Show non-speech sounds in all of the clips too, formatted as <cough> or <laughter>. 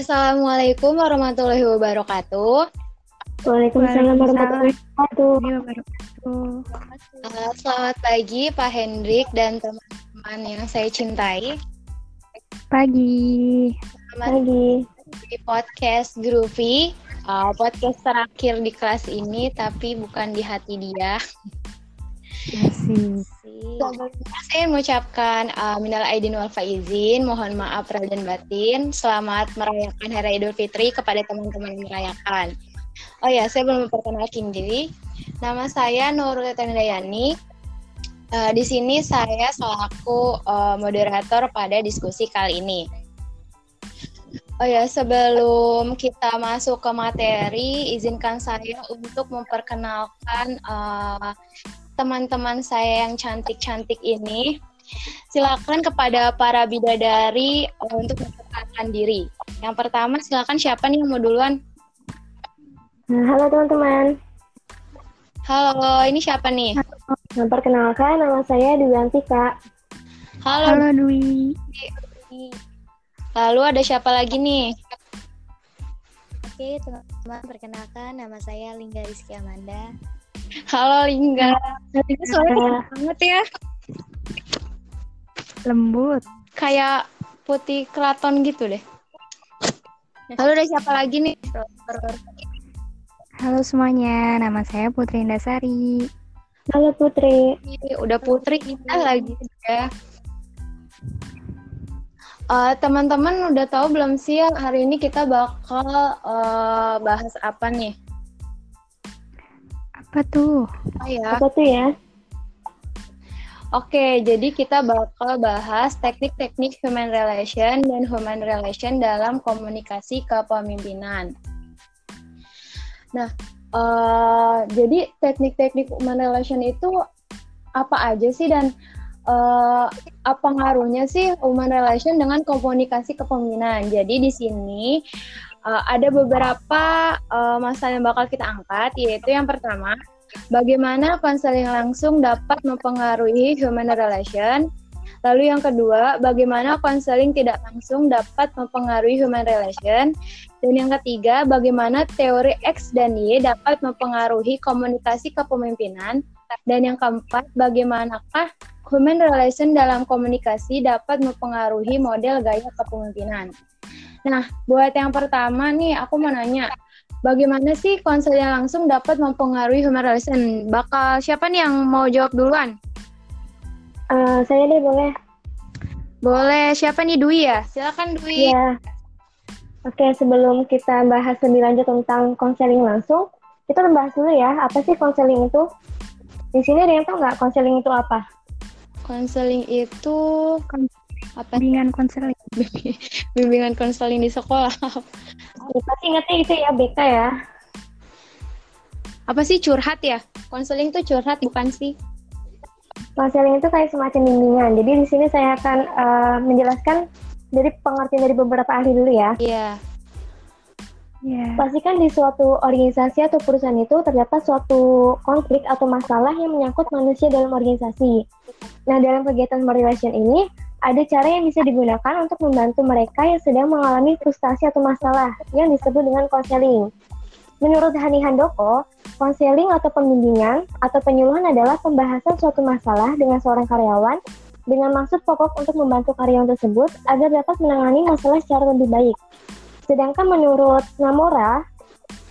Assalamualaikum warahmatullahi wabarakatuh. Waalaikumsalam warahmatullahi wabarakatuh. Uh, selamat pagi Pak Hendrik dan teman-teman yang saya cintai. Pagi. Selamat Pagi. di podcast Groovy. Uh, podcast terakhir di kelas ini tapi bukan di hati dia. <laughs> Asik. Sebelumnya saya mengucapkan uh, minal aidin wal faizin, mohon maaf lahir dan batin. Selamat merayakan Hari Idul Fitri kepada teman-teman yang merayakan. Oh ya, saya belum memperkenalkan diri. Nama saya Nurul Tendayani. Uh, di sini saya selaku uh, moderator pada diskusi kali ini. Oh ya, sebelum kita masuk ke materi, izinkan saya untuk memperkenalkan uh, teman-teman saya yang cantik-cantik ini. Silakan kepada para bidadari uh, untuk memperkenalkan diri. Yang pertama, silakan siapa nih yang mau duluan? Nah, halo teman-teman. Halo, ini siapa nih? Memperkenalkan nama saya Dwi Kak. Halo. Halo Dwi. Lalu ada siapa lagi nih? Oke, teman-teman, perkenalkan nama saya Lingga Rizky Amanda. Halo Lingga. Ini suaranya banget ya. Lembut. Kayak putih keraton gitu deh. Lalu ada siapa lagi nih? Halo semuanya, nama saya Putri Indasari. halo Putri. Udah putri kita lagi ya. Eh, teman-teman udah tahu belum sih ya hari ini kita bakal eh, bahas apa nih? Apa tuh? Oh ya. Apa tuh ya? Oke, jadi kita bakal bahas teknik-teknik human relation dan human relation dalam komunikasi kepemimpinan. Nah, eh, jadi teknik-teknik human relation itu apa aja sih dan eh, apa ngaruhnya sih human relation dengan komunikasi kepemimpinan? Jadi di sini eh, ada beberapa eh, masalah yang bakal kita angkat, yaitu yang pertama Bagaimana konseling langsung dapat mempengaruhi human relation? Lalu yang kedua, bagaimana konseling tidak langsung dapat mempengaruhi human relation? Dan yang ketiga, bagaimana teori X dan Y dapat mempengaruhi komunikasi kepemimpinan? Dan yang keempat, bagaimanakah human relation dalam komunikasi dapat mempengaruhi model gaya kepemimpinan? Nah, buat yang pertama nih, aku mau nanya, Bagaimana sih konseling langsung dapat mempengaruhi human relation? Bakal siapa nih yang mau jawab duluan? Eh, saya deh boleh. Boleh, siapa nih Dwi ya? Silakan Dwi. Iya. Oke, sebelum kita bahas lebih lanjut tentang konseling langsung, kita membahas dulu ya, apa sih konseling itu? Di sini ada yang tahu nggak konseling itu apa? Konseling itu apa? Bimbingan konseling. <laughs> Bimbingan konseling di sekolah. Ya, pasti ingatnya itu ya, BK ya. Apa sih curhat ya? Konseling tuh curhat bukan sih? Konseling itu kayak semacam bimbingan. Jadi di sini saya akan eh, menjelaskan dari pengertian dari beberapa ahli dulu ya. Iya. Ya. Pastikan di suatu organisasi atau perusahaan itu terdapat suatu konflik atau masalah yang menyangkut manusia dalam organisasi. Nah, dalam kegiatan relation ini, ada cara yang bisa digunakan untuk membantu mereka yang sedang mengalami frustasi atau masalah yang disebut dengan konseling. Menurut Hani Handoko, konseling atau pembimbingan atau penyuluhan adalah pembahasan suatu masalah dengan seorang karyawan dengan maksud pokok untuk membantu karyawan tersebut agar dapat menangani masalah secara lebih baik. Sedangkan menurut Namora,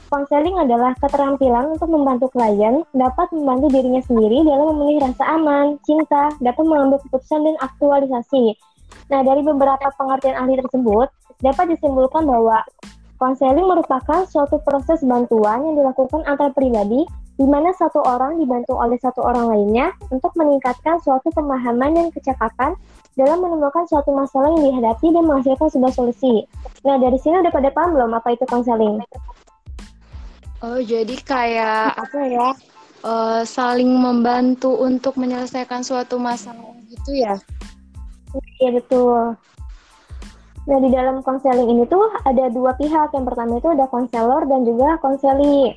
konseling adalah keterampilan untuk membantu klien dapat membantu dirinya sendiri dalam memenuhi rasa aman, cinta, dapat mengambil keputusan dan aktualisasi. Nah, dari beberapa pengertian ahli tersebut, dapat disimpulkan bahwa konseling merupakan suatu proses bantuan yang dilakukan antar pribadi di mana satu orang dibantu oleh satu orang lainnya untuk meningkatkan suatu pemahaman dan kecakapan dalam menemukan suatu masalah yang dihadapi dan menghasilkan sebuah solusi. Nah, dari sini udah pada paham belum apa itu konseling? Oh, jadi kayak apa ya? eh, saling membantu untuk menyelesaikan suatu masalah gitu ya? Iya, betul. Nah, di dalam konseling ini tuh ada dua pihak. Yang pertama itu ada konselor dan juga konseli.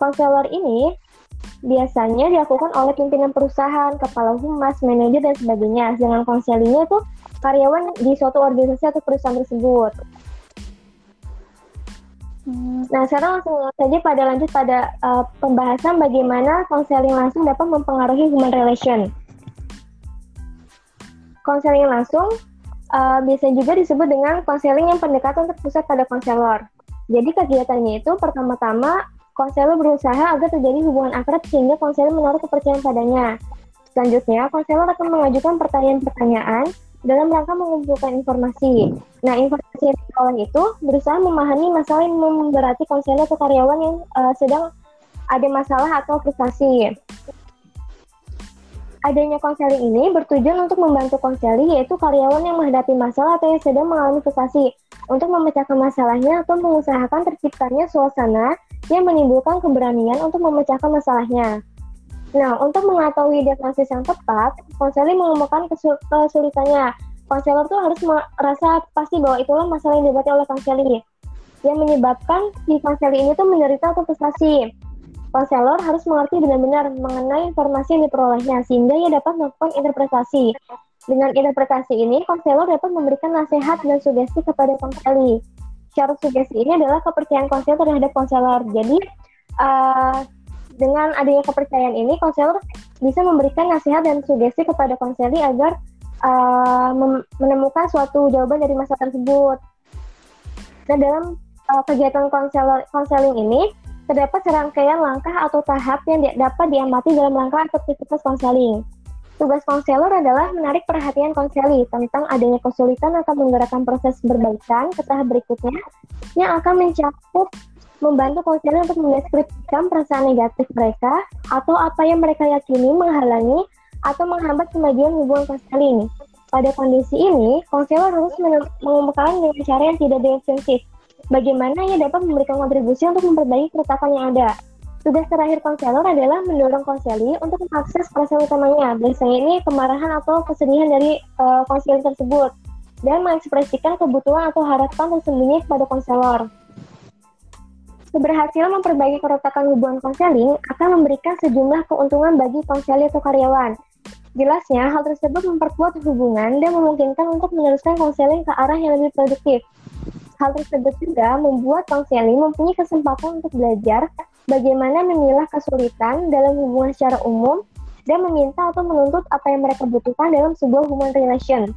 Konselor ini biasanya dilakukan oleh pimpinan perusahaan, kepala humas, manajer, dan sebagainya. Sedangkan konselingnya itu karyawan di suatu organisasi atau perusahaan tersebut. Hmm. Nah, sekarang langsung saja pada lanjut pada uh, pembahasan bagaimana konseling langsung dapat mempengaruhi human relation. Konseling langsung uh, bisa juga disebut dengan konseling yang pendekatan terpusat pada konselor. Jadi kegiatannya itu pertama-tama konselor berusaha agar terjadi hubungan akrab sehingga konselor menaruh kepercayaan padanya. Selanjutnya, konselor akan mengajukan pertanyaan-pertanyaan dalam rangka mengumpulkan informasi. Nah, informasi yang diperoleh itu berusaha memahami masalah yang memberati konselor atau karyawan yang uh, sedang ada masalah atau frustasi. Adanya konseling ini bertujuan untuk membantu konseli, yaitu karyawan yang menghadapi masalah atau yang sedang mengalami frustasi, untuk memecahkan masalahnya atau mengusahakan terciptanya suasana yang menimbulkan keberanian untuk memecahkan masalahnya. Nah, untuk mengetahui diagnosis yang tepat, konselor mengemukakan kesulitannya. Konselor tuh harus merasa pasti bahwa itulah masalah yang dibati oleh konselor yang menyebabkan si konselor ini tuh menderita atau frustasi. Konselor harus mengerti benar-benar mengenai informasi yang diperolehnya sehingga ia dapat melakukan interpretasi. Dengan interpretasi ini, konselor dapat memberikan nasihat dan sugesti kepada konselor. Syarat sugesti ini adalah kepercayaan konselor terhadap konselor. Jadi, uh, dengan adanya kepercayaan ini, konselor bisa memberikan nasihat dan sugesti kepada konseli agar uh, menemukan suatu jawaban dari masalah tersebut. Nah, dalam uh, kegiatan konselor konseling ini terdapat serangkaian langkah atau tahap yang di dapat diamati dalam langkah aktivitas konseling. Tugas konselor adalah menarik perhatian konseli tentang adanya kesulitan atau menggerakkan proses perbaikan ke tahap berikutnya yang akan mencakup membantu konselor untuk mendeskripsikan perasaan negatif mereka atau apa yang mereka yakini menghalangi atau menghambat kemajuan hubungan konseling. Pada kondisi ini, konselor harus mengemukakan dengan cara yang tidak defensif. Bagaimana ia dapat memberikan kontribusi untuk memperbaiki keretakan yang ada. Tugas terakhir konselor adalah mendorong konseli untuk mengakses perasaan utamanya. Biasanya ini kemarahan atau kesedihan dari uh, konseling tersebut dan mengekspresikan kebutuhan atau harapan tersembunyi pada konselor. Keberhasilan memperbaiki keretakan hubungan konseling akan memberikan sejumlah keuntungan bagi konseling atau karyawan. Jelasnya, hal tersebut memperkuat hubungan dan memungkinkan untuk meneruskan konseling ke arah yang lebih produktif. Hal tersebut juga membuat konseling mempunyai kesempatan untuk belajar bagaimana memilah kesulitan dalam hubungan secara umum dan meminta atau menuntut apa yang mereka butuhkan dalam sebuah human relation.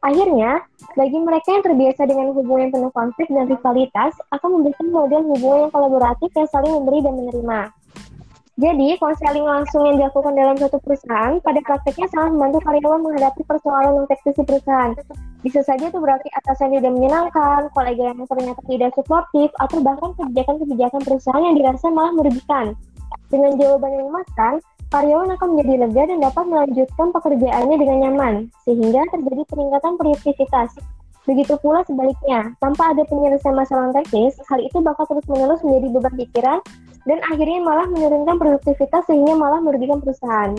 Akhirnya, bagi mereka yang terbiasa dengan hubungan yang penuh konflik dan rivalitas, akan memberikan model hubungan yang kolaboratif yang saling memberi dan menerima. Jadi, konseling langsung yang dilakukan dalam satu perusahaan pada prakteknya sangat membantu karyawan menghadapi persoalan non teknis di perusahaan. Bisa saja itu berarti atasan tidak menyenangkan, kolega yang ternyata tidak suportif, atau bahkan kebijakan-kebijakan perusahaan yang dirasa malah merugikan. Dengan jawaban yang memuaskan, karyawan akan menjadi lega dan dapat melanjutkan pekerjaannya dengan nyaman, sehingga terjadi peningkatan produktivitas. Begitu pula sebaliknya, tanpa ada penyelesaian masalah teknis, hal itu bakal terus-menerus menjadi beban pikiran dan akhirnya malah menurunkan produktivitas sehingga malah merugikan perusahaan.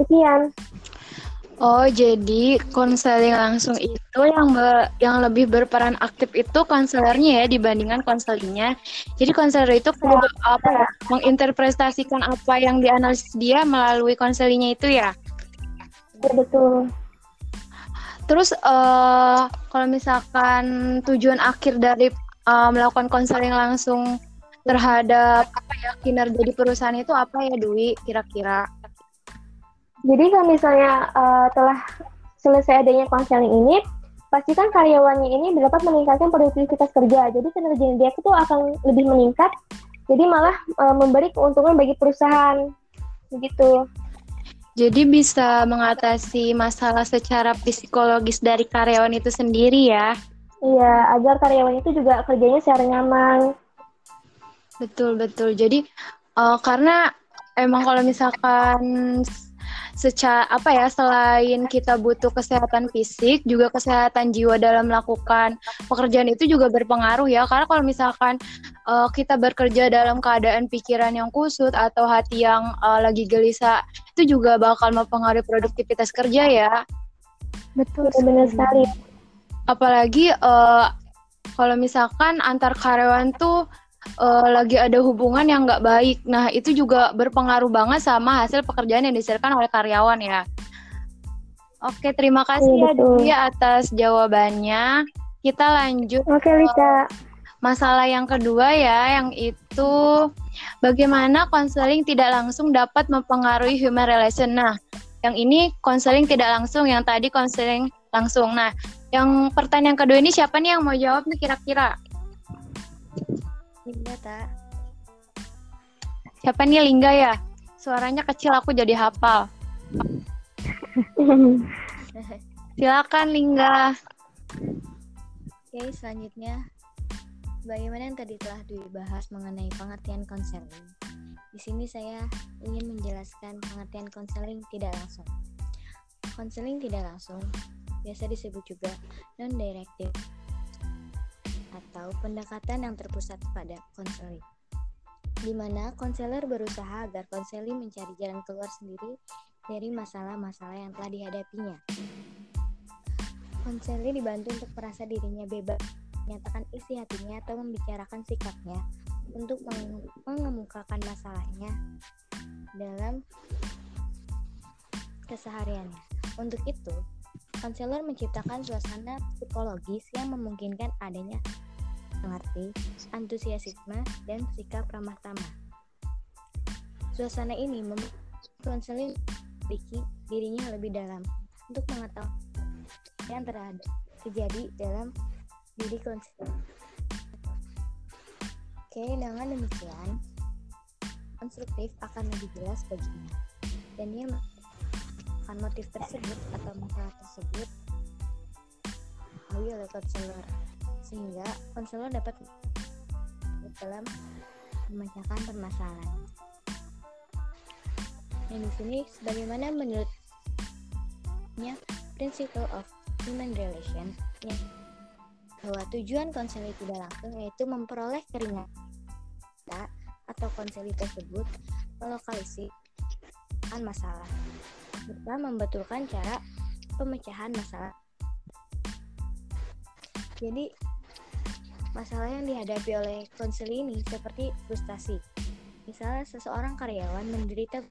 Sekian. Oh, jadi konseling langsung itu yang ber, yang lebih berperan aktif itu konselornya ya dibandingkan konselingnya. Jadi konselor itu perlu apa ya, menginterpretasikan apa yang dianalisis dia melalui konselingnya itu ya. Ya betul. Terus uh, kalau misalkan tujuan akhir dari uh, melakukan konseling langsung terhadap apa ya kinerja di perusahaan itu apa ya Dwi kira-kira? Jadi kalau misalnya uh, telah selesai adanya konseling ini, pastikan karyawannya ini dapat meningkatkan produktivitas kerja. Jadi kinerja dia itu akan lebih meningkat. Jadi malah uh, memberi keuntungan bagi perusahaan. Begitu. Jadi bisa mengatasi masalah secara psikologis dari karyawan itu sendiri ya? Iya, agar karyawan itu juga kerjanya secara nyaman. Betul betul. Jadi uh, karena emang kalau misalkan secara apa ya selain kita butuh kesehatan fisik juga kesehatan jiwa dalam melakukan pekerjaan itu juga berpengaruh ya. Karena kalau misalkan uh, kita bekerja dalam keadaan pikiran yang kusut atau hati yang uh, lagi gelisah itu juga bakal mempengaruhi produktivitas kerja ya. Betul benar sekali. Apalagi uh, kalau misalkan antar karyawan tuh uh, lagi ada hubungan yang nggak baik. Nah, itu juga berpengaruh banget sama hasil pekerjaan yang dihasilkan oleh karyawan ya. Oke, terima kasih ya Dia atas jawabannya. Kita lanjut Oke, Lisa. masalah yang kedua ya, yang itu bagaimana konseling tidak langsung dapat mempengaruhi human relation. Nah, yang ini konseling tidak langsung, yang tadi konseling langsung. Nah, yang pertanyaan kedua ini siapa nih yang mau jawab nih kira-kira? Linda tak? Siapa nih Lingga ya? Suaranya kecil aku jadi hafal. <laughs> Silakan Lingga. Oke, selanjutnya bagaimana yang tadi telah dibahas mengenai pengertian konseling. Di sini saya ingin menjelaskan pengertian konseling tidak langsung. Konseling tidak langsung biasa disebut juga non-directive atau pendekatan yang terpusat pada konseling di mana konselor berusaha agar konseling mencari jalan keluar sendiri dari masalah-masalah yang telah dihadapinya. Konseling dibantu untuk merasa dirinya bebas, menyatakan isi hatinya atau membicarakan sikapnya untuk mengemukakan masalahnya dalam kesehariannya. Untuk itu, konselor menciptakan suasana psikologis yang memungkinkan adanya mengerti, antusiasme, dan sikap ramah tamah. Suasana ini membuat konseling memiliki dirinya lebih dalam untuk mengetahui yang terjadi terjadi dalam diri konseling. Oke, dengan demikian, konstruktif akan lebih jelas baginya, dan dia akan motif tersebut atau masalah tersebut oleh konselor sehingga konselor dapat dalam memecahkan permasalahan. Yang di sini sebagaimana menurutnya principle of human relation ya, bahwa tujuan konseling tidak langsung yaitu memperoleh keringanan atau konseling tersebut melokalisir masalah serta membetulkan cara pemecahan masalah. Jadi Masalah yang dihadapi oleh konseling ini seperti frustasi. Misalnya seseorang karyawan menderita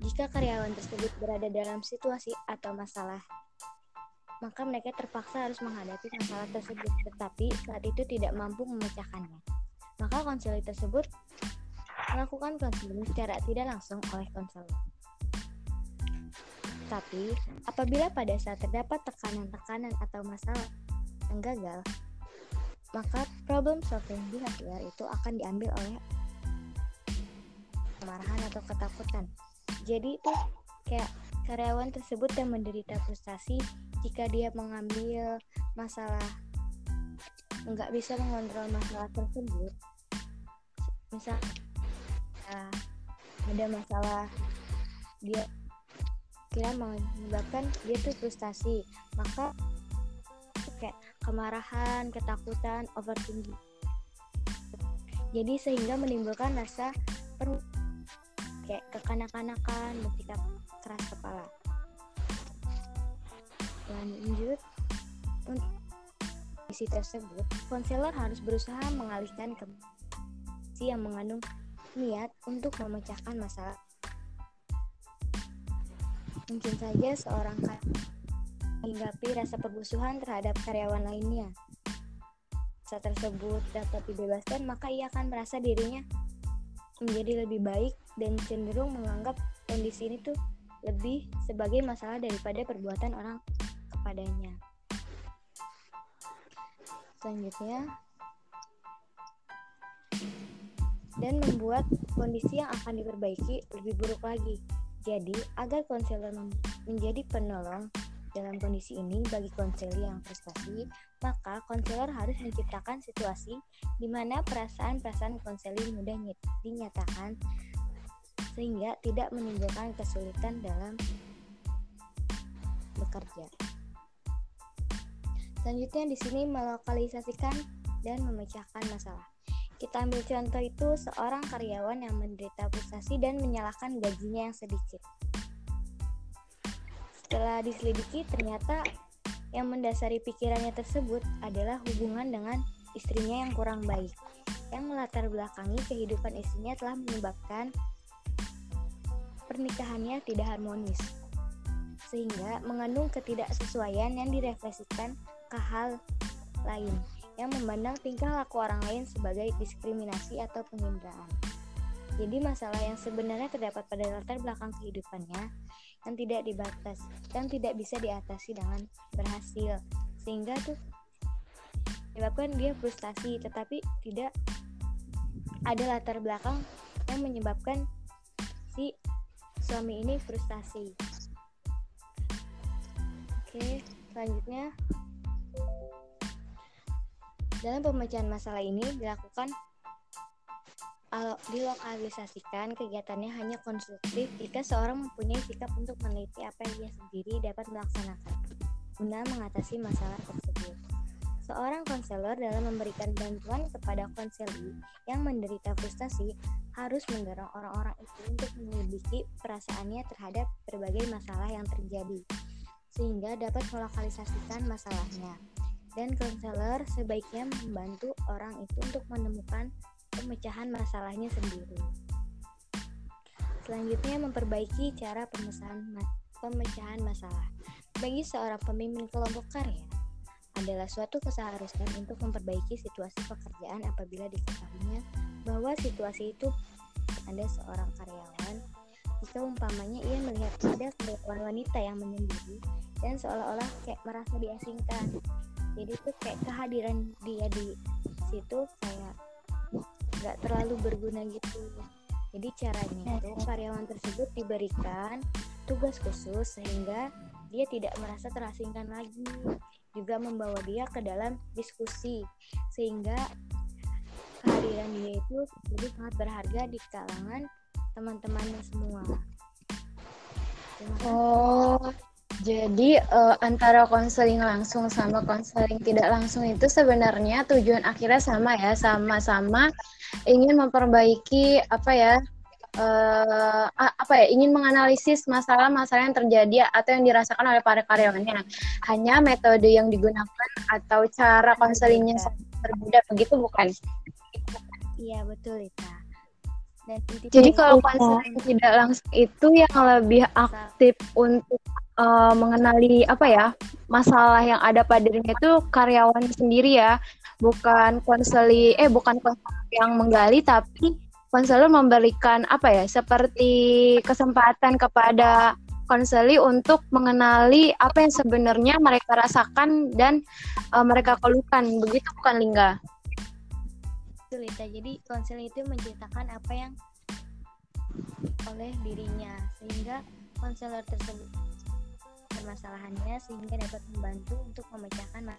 jika karyawan tersebut berada dalam situasi atau masalah, maka mereka terpaksa harus menghadapi masalah tersebut, tetapi saat itu tidak mampu memecahkannya. Maka konseling tersebut melakukan konseling secara tidak langsung oleh konselor. Tapi, apabila pada saat terdapat tekanan-tekanan atau masalah yang gagal, maka problem solving behavior itu akan diambil oleh kemarahan atau ketakutan. Jadi itu kayak karyawan tersebut yang menderita frustasi jika dia mengambil masalah nggak bisa mengontrol masalah tersebut. Misal uh, ada masalah dia kira menyebabkan dia tuh frustasi, maka kayak kemarahan, ketakutan, overthinking. Jadi sehingga menimbulkan rasa per kayak kekanak-kanakan, bersikap keras kepala. Lanjut untuk isi tersebut, konselor harus berusaha mengalihkan ke si yang mengandung niat untuk memecahkan masalah. Mungkin saja seorang menghinggapi rasa permusuhan terhadap karyawan lainnya. Saat tersebut dapat dibebaskan, maka ia akan merasa dirinya menjadi lebih baik dan cenderung menganggap kondisi ini tuh lebih sebagai masalah daripada perbuatan orang kepadanya. Selanjutnya, dan membuat kondisi yang akan diperbaiki lebih buruk lagi. Jadi, agar konselor menjadi penolong dalam kondisi ini, bagi konselor yang frustasi, maka konselor harus menciptakan situasi di mana perasaan-perasaan konselor mudah dinyatakan sehingga tidak menimbulkan kesulitan dalam bekerja. Selanjutnya di sini melokalisasikan dan memecahkan masalah. Kita ambil contoh itu seorang karyawan yang menderita frustasi dan menyalahkan gajinya yang sedikit. Setelah diselidiki, ternyata yang mendasari pikirannya tersebut adalah hubungan dengan istrinya yang kurang baik, yang melatar belakangi kehidupan istrinya telah menyebabkan pernikahannya tidak harmonis, sehingga mengandung ketidaksesuaian yang direfleksikan ke hal lain, yang memandang tingkah laku orang lain sebagai diskriminasi atau penghinaan. Jadi masalah yang sebenarnya terdapat pada latar belakang kehidupannya yang tidak dibatas, yang tidak bisa diatasi dengan berhasil, sehingga tuh menyebabkan dia frustasi, tetapi tidak ada latar belakang yang menyebabkan si suami ini frustasi. Oke, selanjutnya dalam pemecahan masalah ini dilakukan dilokalisasikan kegiatannya hanya konstruktif jika seorang mempunyai sikap untuk meneliti apa yang dia sendiri dapat melaksanakan guna mengatasi masalah tersebut. Seorang konselor dalam memberikan bantuan kepada konseli yang menderita frustasi harus mendorong orang-orang itu untuk menyelidiki perasaannya terhadap berbagai masalah yang terjadi, sehingga dapat melokalisasikan masalahnya. Dan konselor sebaiknya membantu orang itu untuk menemukan pemecahan masalahnya sendiri. Selanjutnya, memperbaiki cara pemecahan, pemecahan masalah. Bagi seorang pemimpin kelompok karya, adalah suatu keseharusan untuk memperbaiki situasi pekerjaan apabila diketahuinya bahwa situasi itu ada seorang karyawan jika umpamanya ia melihat ada karyawan wanita yang menyendiri dan seolah-olah kayak merasa diasingkan jadi tuh kayak kehadiran dia di situ kayak nggak terlalu berguna gitu. Jadi caranya itu karyawan tersebut diberikan tugas khusus sehingga dia tidak merasa terasingkan lagi. Juga membawa dia ke dalam diskusi sehingga kehadiran dia itu jadi sangat berharga di kalangan teman-temannya semua. Oh, jadi uh, antara konseling langsung sama konseling tidak langsung itu sebenarnya tujuan akhirnya sama ya, sama-sama ingin memperbaiki apa ya uh, apa ya ingin menganalisis masalah-masalah yang terjadi atau yang dirasakan oleh para karyawannya. Hanya metode yang digunakan atau cara konselingnya berbeda begitu bukan? Iya betul itu. Jadi kalau konseling tidak langsung itu yang lebih aktif untuk uh, mengenali apa ya masalah yang ada pada dirinya itu karyawan sendiri ya, bukan konseli eh bukan konseling yang menggali tapi konselor memberikan apa ya seperti kesempatan kepada konseli untuk mengenali apa yang sebenarnya mereka rasakan dan uh, mereka keluhkan. Begitu bukan Lingga? Betul Jadi konselor itu menceritakan apa yang oleh dirinya sehingga konselor tersebut permasalahannya sehingga dapat membantu untuk memecahkan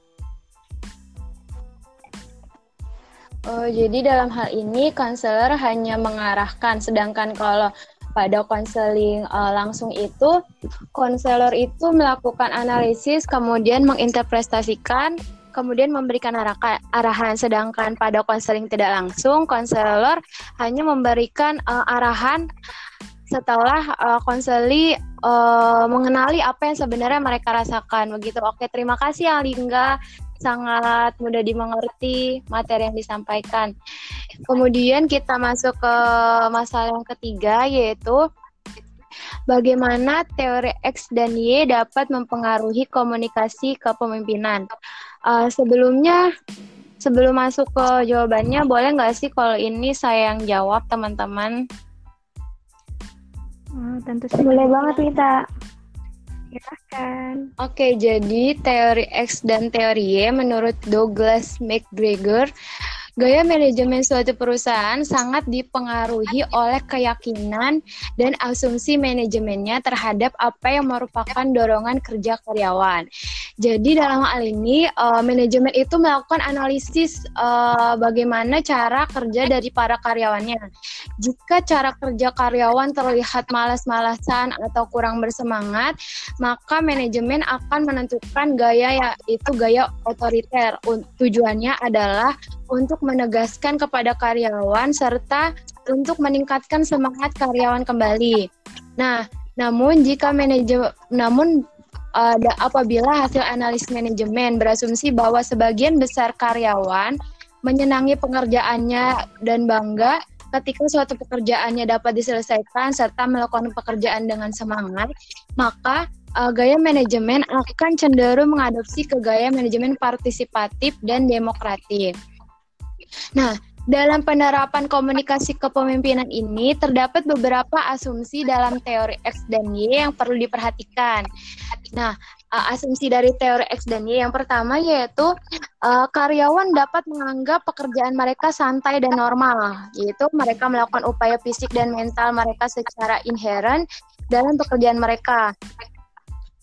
Oh, jadi dalam hal ini konselor hanya mengarahkan, sedangkan kalau pada konseling uh, langsung itu, konselor itu melakukan analisis, kemudian menginterpretasikan, kemudian memberikan arahan. Sedangkan pada konseling tidak langsung, konselor hanya memberikan uh, arahan setelah uh, konseli uh, mengenali apa yang sebenarnya mereka rasakan begitu. Oke, terima kasih Alingga sangat mudah dimengerti materi yang disampaikan. Kemudian kita masuk ke masalah yang ketiga yaitu bagaimana teori X dan Y dapat mempengaruhi komunikasi kepemimpinan. Uh, sebelumnya sebelum masuk ke jawabannya boleh nggak sih kalau ini saya yang jawab teman-teman? Oh, tentu saja. Boleh banget kita. Silahkan. Oke, jadi teori X dan teori Y menurut Douglas McGregor Gaya manajemen suatu perusahaan sangat dipengaruhi oleh keyakinan dan asumsi manajemennya terhadap apa yang merupakan dorongan kerja karyawan. Jadi dalam hal ini uh, manajemen itu melakukan analisis uh, bagaimana cara kerja dari para karyawannya. Jika cara kerja karyawan terlihat malas-malasan atau kurang bersemangat, maka manajemen akan menentukan gaya yaitu gaya otoriter. Tujuannya adalah untuk menegaskan kepada karyawan serta untuk meningkatkan semangat karyawan kembali. Nah, namun jika manajemen namun ada apabila hasil analisis manajemen berasumsi bahwa sebagian besar karyawan menyenangi pengerjaannya dan bangga ketika suatu pekerjaannya dapat diselesaikan serta melakukan pekerjaan dengan semangat, maka uh, gaya manajemen akan cenderung mengadopsi ke gaya manajemen partisipatif dan demokratif. Nah, dalam penerapan komunikasi kepemimpinan ini terdapat beberapa asumsi dalam teori X dan Y yang perlu diperhatikan. Nah, uh, asumsi dari teori X dan Y yang pertama yaitu uh, karyawan dapat menganggap pekerjaan mereka santai dan normal, yaitu mereka melakukan upaya fisik dan mental mereka secara inherent dalam pekerjaan mereka.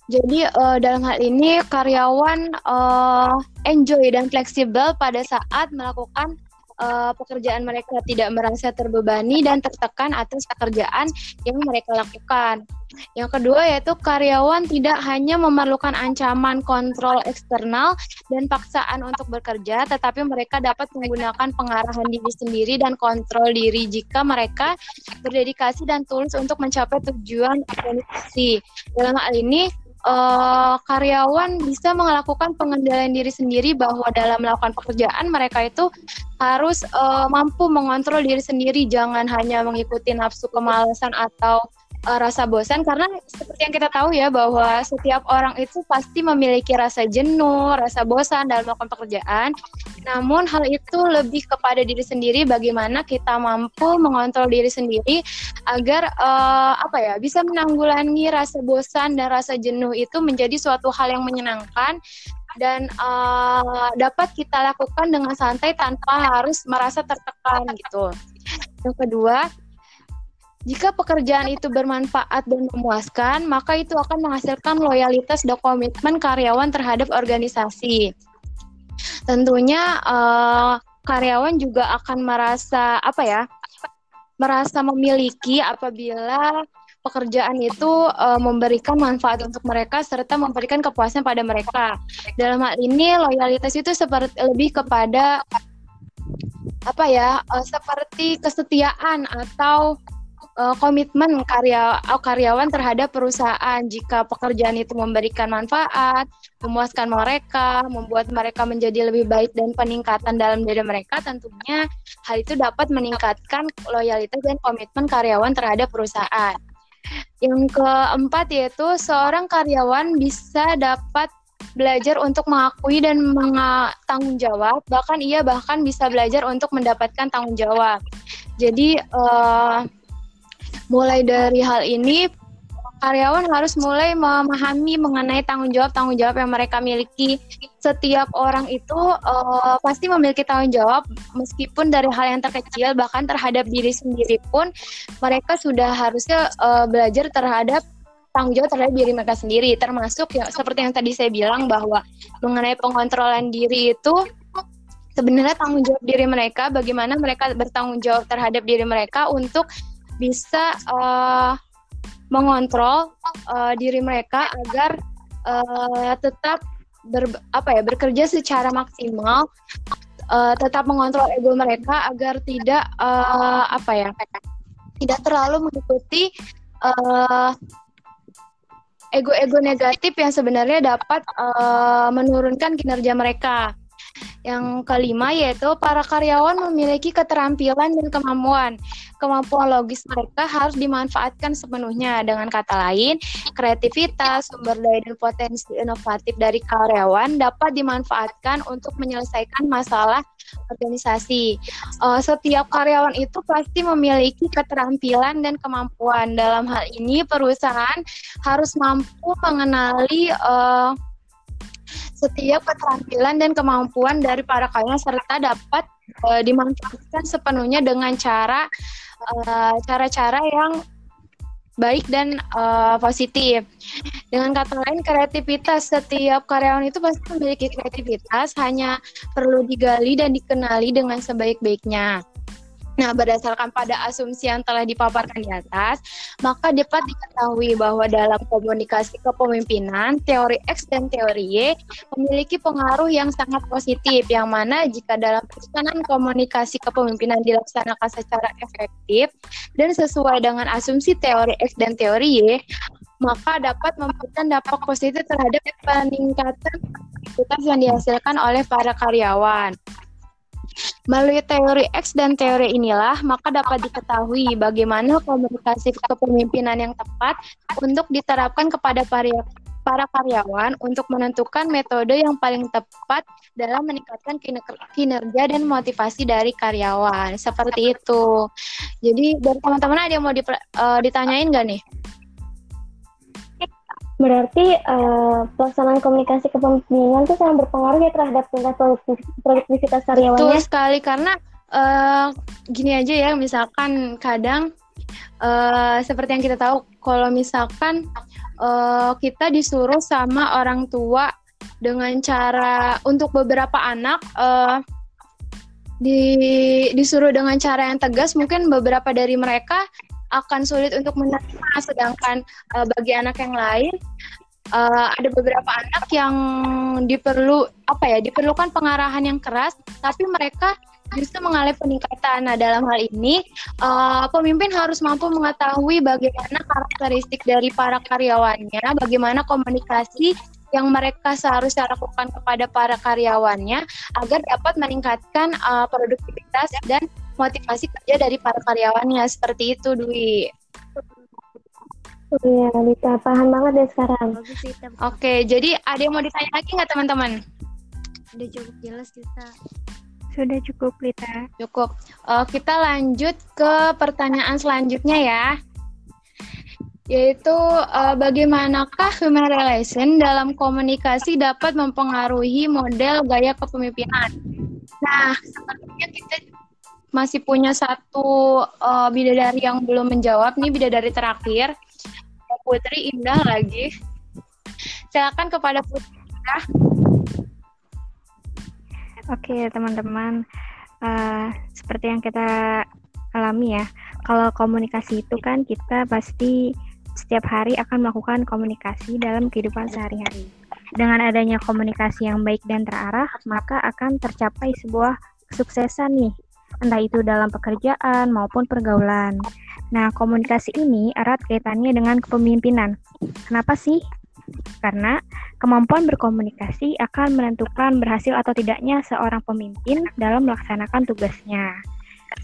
Jadi uh, dalam hal ini karyawan uh, enjoy dan fleksibel pada saat melakukan uh, pekerjaan mereka tidak merasa terbebani dan tertekan atas pekerjaan yang mereka lakukan. Yang kedua yaitu karyawan tidak hanya memerlukan ancaman kontrol eksternal dan paksaan untuk bekerja, tetapi mereka dapat menggunakan pengarahan diri sendiri dan kontrol diri jika mereka berdedikasi dan tulus untuk mencapai tujuan organisasi. Dalam hal ini, uh, karyawan bisa melakukan pengendalian diri sendiri bahwa dalam melakukan pekerjaan mereka itu harus uh, mampu mengontrol diri sendiri jangan hanya mengikuti nafsu kemalasan atau uh, rasa bosan karena seperti yang kita tahu ya bahwa setiap orang itu pasti memiliki rasa jenuh, rasa bosan dalam melakukan pekerjaan. Namun hal itu lebih kepada diri sendiri bagaimana kita mampu mengontrol diri sendiri agar uh, apa ya bisa menanggulangi rasa bosan dan rasa jenuh itu menjadi suatu hal yang menyenangkan dan uh, dapat kita lakukan dengan santai tanpa harus merasa tertekan gitu. Yang kedua, jika pekerjaan itu bermanfaat dan memuaskan, maka itu akan menghasilkan loyalitas dan komitmen karyawan terhadap organisasi. Tentunya uh, karyawan juga akan merasa apa ya? Merasa memiliki apabila pekerjaan itu uh, memberikan manfaat untuk mereka serta memberikan kepuasan pada mereka. Dalam hal ini loyalitas itu seperti lebih kepada apa ya? Uh, seperti kesetiaan atau uh, komitmen karya uh, karyawan terhadap perusahaan jika pekerjaan itu memberikan manfaat, memuaskan mereka, membuat mereka menjadi lebih baik dan peningkatan dalam diri mereka tentunya hal itu dapat meningkatkan loyalitas dan komitmen karyawan terhadap perusahaan. Yang keempat yaitu seorang karyawan bisa dapat belajar untuk mengakui dan tanggung jawab, bahkan ia bahkan bisa belajar untuk mendapatkan tanggung jawab. Jadi uh, mulai dari hal ini karyawan harus mulai memahami mengenai tanggung jawab tanggung jawab yang mereka miliki. Setiap orang itu uh, pasti memiliki tanggung jawab, meskipun dari hal yang terkecil, bahkan terhadap diri sendiri pun mereka sudah harusnya uh, belajar terhadap tanggung jawab terhadap diri mereka sendiri. Termasuk ya seperti yang tadi saya bilang bahwa mengenai pengontrolan diri itu sebenarnya tanggung jawab diri mereka, bagaimana mereka bertanggung jawab terhadap diri mereka untuk bisa uh, mengontrol uh, diri mereka agar uh, tetap ber, apa ya bekerja secara maksimal uh, tetap mengontrol ego mereka agar tidak uh, apa ya tidak terlalu mengikuti uh, ego-ego negatif yang sebenarnya dapat uh, menurunkan kinerja mereka. Yang kelima yaitu para karyawan memiliki keterampilan dan kemampuan kemampuan logis mereka harus dimanfaatkan sepenuhnya. Dengan kata lain, kreativitas, sumber daya dan potensi inovatif dari karyawan dapat dimanfaatkan untuk menyelesaikan masalah organisasi. Uh, setiap karyawan itu pasti memiliki keterampilan dan kemampuan. Dalam hal ini, perusahaan harus mampu mengenali uh, setiap keterampilan dan kemampuan dari para karyawan serta dapat uh, dimanfaatkan sepenuhnya dengan cara Eh, cara-cara uh, yang baik dan uh, positif. Dengan kata lain, kreativitas setiap karyawan itu pasti memiliki kreativitas, hanya perlu digali dan dikenali dengan sebaik-baiknya. Nah, berdasarkan pada asumsi yang telah dipaparkan di atas, maka dapat diketahui bahwa dalam komunikasi kepemimpinan, teori X dan teori Y memiliki pengaruh yang sangat positif, yang mana jika dalam pelaksanaan komunikasi kepemimpinan dilaksanakan secara efektif dan sesuai dengan asumsi teori X dan teori Y, maka dapat memberikan dampak positif terhadap peningkatan aktivitas yang dihasilkan oleh para karyawan. Melalui teori X dan teori inilah, maka dapat diketahui bagaimana komunikasi kepemimpinan yang tepat untuk diterapkan kepada para karyawan untuk menentukan metode yang paling tepat dalam meningkatkan kinerja dan motivasi dari karyawan. Seperti itu. Jadi dari teman-teman ada yang mau uh, ditanyain nggak nih? Berarti uh, pelaksanaan komunikasi kepemimpinan itu sangat berpengaruh ya terhadap tingkat produktivitas karyawannya. Betul sekali karena uh, gini aja ya, misalkan kadang uh, seperti yang kita tahu, kalau misalkan uh, kita disuruh sama orang tua dengan cara untuk beberapa anak uh, di disuruh dengan cara yang tegas, mungkin beberapa dari mereka akan sulit untuk menerima sedangkan uh, bagi anak yang lain uh, ada beberapa anak yang diperlu apa ya diperlukan pengarahan yang keras tapi mereka justru mengalami peningkatan. Nah, dalam hal ini, uh, pemimpin harus mampu mengetahui bagaimana karakteristik dari para karyawannya, bagaimana komunikasi yang mereka seharusnya lakukan kepada para karyawannya agar dapat meningkatkan uh, produktivitas dan motivasi kerja dari para karyawannya seperti itu Dwi. Oh iya, Lita. Paham banget deh sekarang. Oke, jadi ada yang mau ditanya lagi nggak teman-teman? Udah cukup jelas kita. Sudah cukup, Lita. Cukup. Uh, kita lanjut ke pertanyaan selanjutnya ya. Yaitu uh, bagaimanakah human relation dalam komunikasi dapat mempengaruhi model gaya kepemimpinan? Nah, sepertinya kita masih punya satu uh, bidadari yang belum menjawab. Nih bidadari terakhir. Putri Indah lagi. Silakan kepada Putri Indah. Oke teman-teman. Uh, seperti yang kita alami ya kalau komunikasi itu kan kita pasti setiap hari akan melakukan komunikasi dalam kehidupan sehari-hari. Dengan adanya komunikasi yang baik dan terarah maka akan tercapai sebuah kesuksesan nih entah itu dalam pekerjaan maupun pergaulan. Nah, komunikasi ini erat kaitannya dengan kepemimpinan. Kenapa sih? Karena kemampuan berkomunikasi akan menentukan berhasil atau tidaknya seorang pemimpin dalam melaksanakan tugasnya.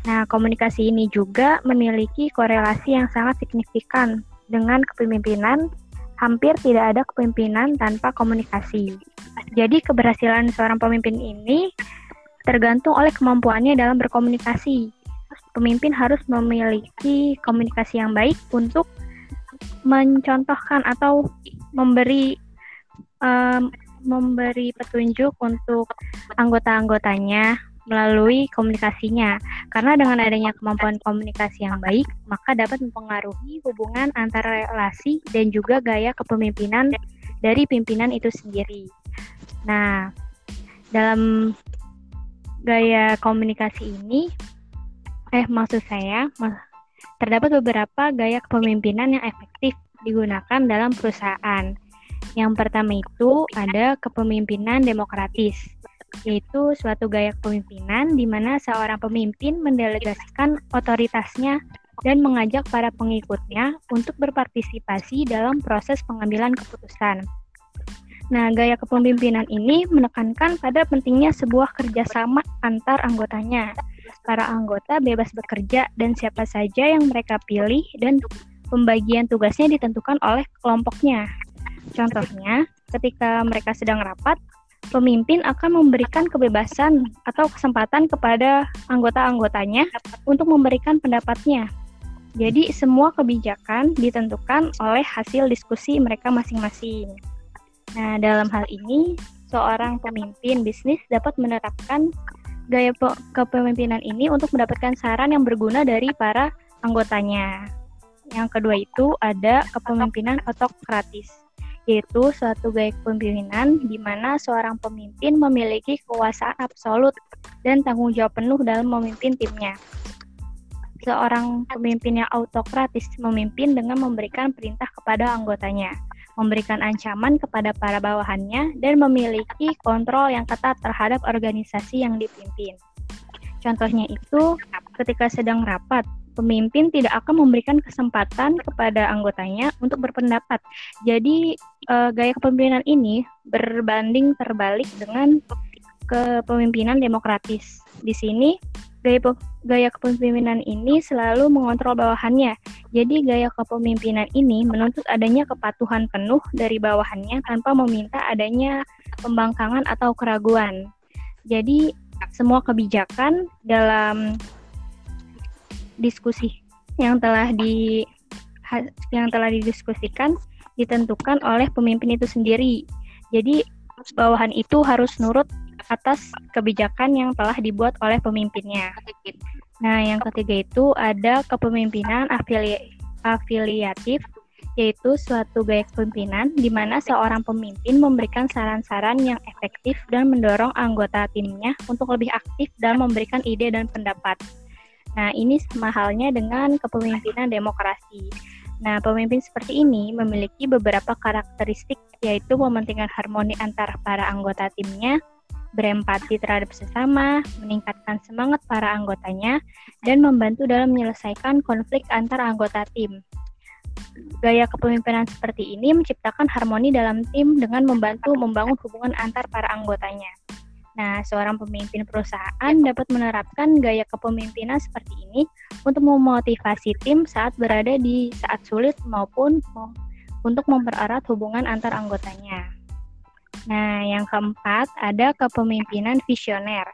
Nah, komunikasi ini juga memiliki korelasi yang sangat signifikan dengan kepemimpinan. Hampir tidak ada kepemimpinan tanpa komunikasi. Jadi, keberhasilan seorang pemimpin ini tergantung oleh kemampuannya dalam berkomunikasi. Pemimpin harus memiliki komunikasi yang baik untuk mencontohkan atau memberi um, memberi petunjuk untuk anggota-anggotanya melalui komunikasinya. Karena dengan adanya kemampuan komunikasi yang baik, maka dapat mempengaruhi hubungan antara relasi dan juga gaya kepemimpinan dari pimpinan itu sendiri. Nah, dalam gaya komunikasi ini, eh maksud saya, terdapat beberapa gaya kepemimpinan yang efektif digunakan dalam perusahaan. Yang pertama itu ada kepemimpinan demokratis, yaitu suatu gaya kepemimpinan di mana seorang pemimpin mendelegasikan otoritasnya dan mengajak para pengikutnya untuk berpartisipasi dalam proses pengambilan keputusan. Nah, gaya kepemimpinan ini menekankan pada pentingnya sebuah kerjasama antar anggotanya. Para anggota bebas bekerja dan siapa saja yang mereka pilih dan pembagian tugasnya ditentukan oleh kelompoknya. Contohnya, ketika mereka sedang rapat, pemimpin akan memberikan kebebasan atau kesempatan kepada anggota-anggotanya untuk memberikan pendapatnya. Jadi, semua kebijakan ditentukan oleh hasil diskusi mereka masing-masing. Nah, dalam hal ini, seorang pemimpin bisnis dapat menerapkan gaya kepemimpinan ini untuk mendapatkan saran yang berguna dari para anggotanya. Yang kedua itu ada kepemimpinan otokratis, yaitu suatu gaya kepemimpinan di mana seorang pemimpin memiliki kekuasaan absolut dan tanggung jawab penuh dalam memimpin timnya. Seorang pemimpin yang autokratis memimpin dengan memberikan perintah kepada anggotanya memberikan ancaman kepada para bawahannya, dan memiliki kontrol yang ketat terhadap organisasi yang dipimpin. Contohnya itu, ketika sedang rapat, pemimpin tidak akan memberikan kesempatan kepada anggotanya untuk berpendapat. Jadi, uh, gaya kepemimpinan ini berbanding terbalik dengan kepemimpinan demokratis. Di sini gaya gaya kepemimpinan ini selalu mengontrol bawahannya. Jadi gaya kepemimpinan ini menuntut adanya kepatuhan penuh dari bawahannya tanpa meminta adanya pembangkangan atau keraguan. Jadi semua kebijakan dalam diskusi yang telah di yang telah didiskusikan ditentukan oleh pemimpin itu sendiri. Jadi bawahan itu harus nurut atas kebijakan yang telah dibuat oleh pemimpinnya. Nah, yang ketiga itu ada kepemimpinan afili afiliatif, yaitu suatu gaya kepemimpinan di mana seorang pemimpin memberikan saran-saran yang efektif dan mendorong anggota timnya untuk lebih aktif dalam memberikan ide dan pendapat. Nah, ini sama halnya dengan kepemimpinan demokrasi. Nah, pemimpin seperti ini memiliki beberapa karakteristik yaitu mementingkan harmoni antar para anggota timnya, berempati terhadap sesama, meningkatkan semangat para anggotanya, dan membantu dalam menyelesaikan konflik antar anggota tim. Gaya kepemimpinan seperti ini menciptakan harmoni dalam tim dengan membantu membangun hubungan antar para anggotanya. Nah, seorang pemimpin perusahaan dapat menerapkan gaya kepemimpinan seperti ini untuk memotivasi tim saat berada di saat sulit maupun untuk mempererat hubungan antar anggotanya. Nah, yang keempat ada kepemimpinan visioner,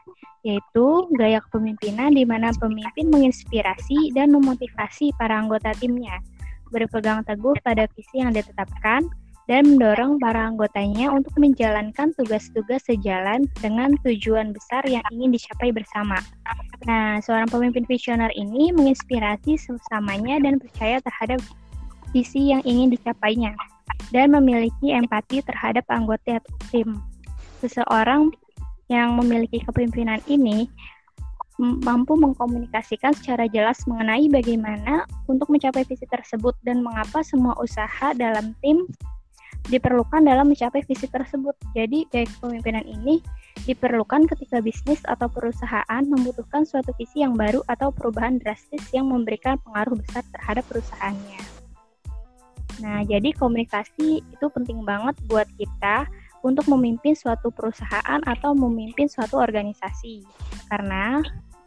yaitu gaya kepemimpinan di mana pemimpin menginspirasi dan memotivasi para anggota timnya, berpegang teguh pada visi yang ditetapkan, dan mendorong para anggotanya untuk menjalankan tugas-tugas sejalan dengan tujuan besar yang ingin dicapai bersama. Nah, seorang pemimpin visioner ini menginspirasi sesamanya dan percaya terhadap visi yang ingin dicapainya dan memiliki empati terhadap anggota tim. Seseorang yang memiliki kepemimpinan ini mampu mengkomunikasikan secara jelas mengenai bagaimana untuk mencapai visi tersebut dan mengapa semua usaha dalam tim diperlukan dalam mencapai visi tersebut. Jadi, gaya kepemimpinan ini diperlukan ketika bisnis atau perusahaan membutuhkan suatu visi yang baru atau perubahan drastis yang memberikan pengaruh besar terhadap perusahaannya. Nah, jadi komunikasi itu penting banget buat kita untuk memimpin suatu perusahaan atau memimpin suatu organisasi. Karena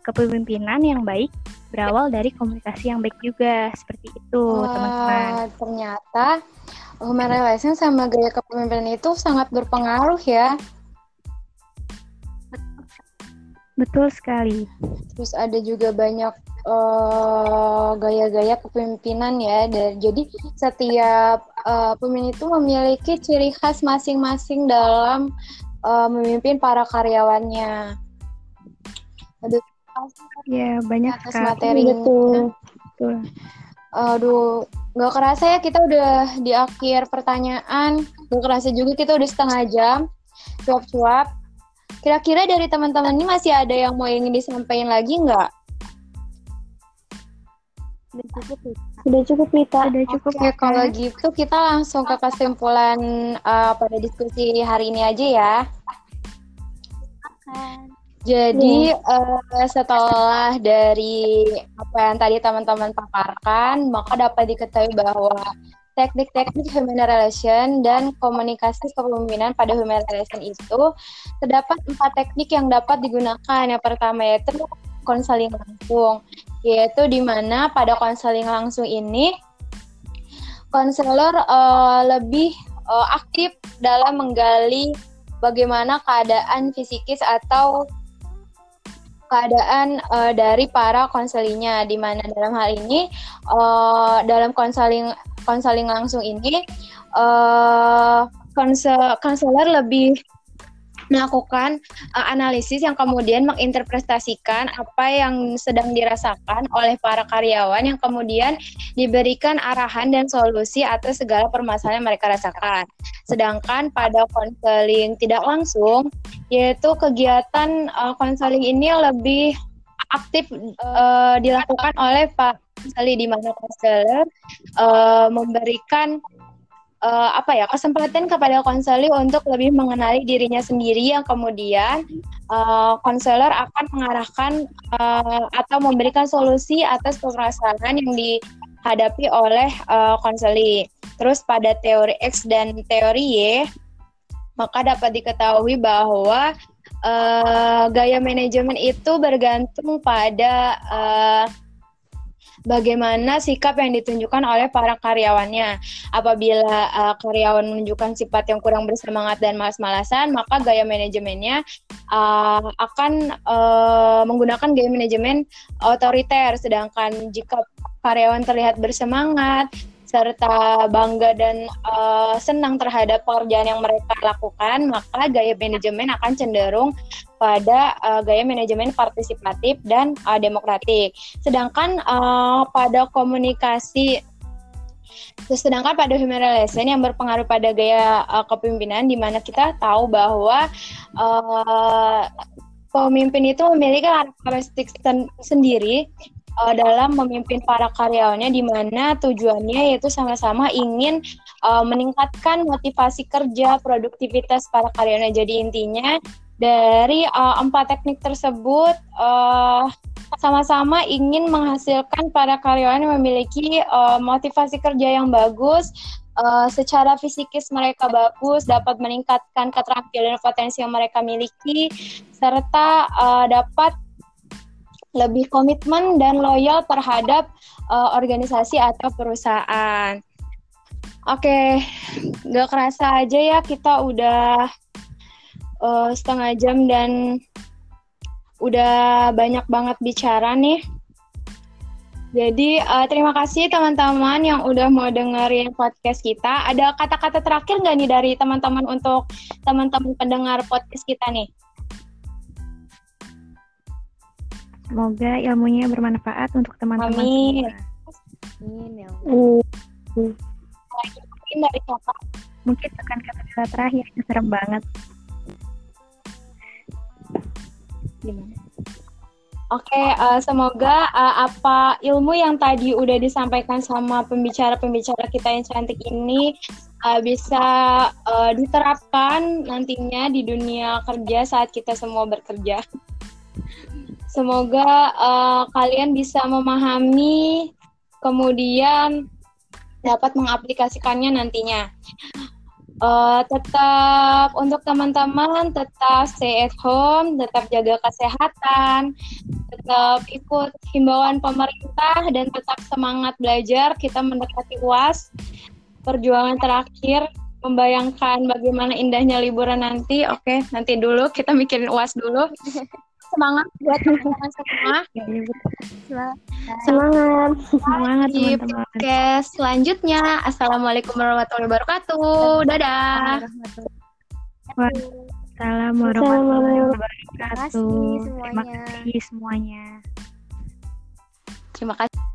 kepemimpinan yang baik berawal dari komunikasi yang baik juga. Seperti itu, teman-teman. ternyata human relation sama gaya kepemimpinan itu sangat berpengaruh ya. Betul sekali. Terus ada juga banyak uh, gaya-gaya kepemimpinan ya. Dan, jadi setiap uh, pemimpin itu memiliki ciri khas masing-masing dalam uh, memimpin para karyawannya. Aduh, ya banyak atas materi Betul. Betul. Aduh, nggak kerasa ya kita udah di akhir pertanyaan. Nggak kerasa juga kita udah setengah jam. Cuap-cuap. Kira-kira dari teman-teman ini masih ada yang mau ingin disampaikan lagi nggak? Sudah cukup, Sudah cukup, Lita. Sudah cukup. Oke, kalau gitu kita langsung ke kesimpulan uh, pada diskusi hari ini aja ya. Jadi uh, setelah dari apa yang tadi teman-teman paparkan, maka dapat diketahui bahwa teknik-teknik human relation dan komunikasi kepemimpinan pada human relation itu terdapat empat teknik yang dapat digunakan. Yang pertama yaitu konseling langsung, yaitu di mana pada konseling langsung ini konselor uh, lebih uh, aktif dalam menggali bagaimana keadaan fisikis atau keadaan uh, dari para konselinya di mana dalam hal ini uh, dalam konseling konseling langsung ini uh, konselor lebih melakukan uh, analisis yang kemudian menginterpretasikan apa yang sedang dirasakan oleh para karyawan yang kemudian diberikan arahan dan solusi atas segala permasalahan yang mereka rasakan. Sedangkan pada konseling tidak langsung, yaitu kegiatan konseling uh, ini lebih aktif uh, dilakukan oleh Pak Konseli di mana konselor uh, memberikan uh, apa ya kesempatan kepada konselor untuk lebih mengenali dirinya sendiri yang kemudian uh, konselor akan mengarahkan uh, atau memberikan solusi atas permasalahan yang dihadapi oleh uh, konseli. Terus pada teori X dan teori Y maka dapat diketahui bahwa uh, gaya manajemen itu bergantung pada uh, bagaimana sikap yang ditunjukkan oleh para karyawannya. Apabila uh, karyawan menunjukkan sifat yang kurang bersemangat dan malas-malasan, maka gaya manajemennya uh, akan uh, menggunakan gaya manajemen otoriter. Sedangkan jika karyawan terlihat bersemangat, serta bangga dan uh, senang terhadap pekerjaan yang mereka lakukan, maka gaya manajemen akan cenderung pada uh, gaya manajemen partisipatif dan uh, demokratik. Sedangkan uh, pada komunikasi Sedangkan pada human relation yang berpengaruh pada gaya uh, kepemimpinan, di mana kita tahu bahwa uh, pemimpin itu memiliki karakteristik sen sendiri uh, dalam memimpin para karyawannya di mana tujuannya yaitu sama-sama ingin uh, meningkatkan motivasi kerja, produktivitas para karyawannya. Jadi intinya dari uh, empat teknik tersebut uh, sama-sama ingin menghasilkan para karyawan memiliki uh, motivasi kerja yang bagus, uh, secara fisikis mereka bagus, dapat meningkatkan keterampilan dan potensi yang mereka miliki, serta uh, dapat lebih komitmen dan loyal terhadap uh, organisasi atau perusahaan. Oke, okay. gak kerasa aja ya kita udah uh, setengah jam dan udah banyak banget bicara nih. Jadi uh, terima kasih teman-teman yang udah mau dengerin podcast kita. Ada kata-kata terakhir nggak nih dari teman-teman untuk teman-teman pendengar podcast kita nih? Semoga ilmunya bermanfaat untuk teman-teman Amin. Amin ya Mungkin dari kakak. Mungkin tekan kata-kata terakhir serem banget. Gimana? Oke, okay, uh, eh, semoga uh, apa ilmu yang tadi udah disampaikan sama pembicara-pembicara kita yang cantik ini uh, bisa uh, diterapkan nantinya di dunia kerja saat kita semua bekerja. Semoga uh, kalian bisa memahami, kemudian dapat mengaplikasikannya nantinya. Uh, tetap untuk teman-teman tetap stay at home, tetap jaga kesehatan, tetap ikut himbauan pemerintah dan tetap semangat belajar. Kita mendekati UAS, perjuangan terakhir membayangkan bagaimana indahnya liburan nanti. Oke, nanti dulu kita mikirin UAS dulu. <laughs> semangat buat <laughs> teman-teman semua. Semangat. Semangat. Semangat di podcast selanjutnya. Assalamualaikum warahmatullahi wabarakatuh. Dadah. Waalaikumsalam warahmatullahi wabarakatuh. Terima kasih semuanya. Terima kasih semuanya. Terima kasih.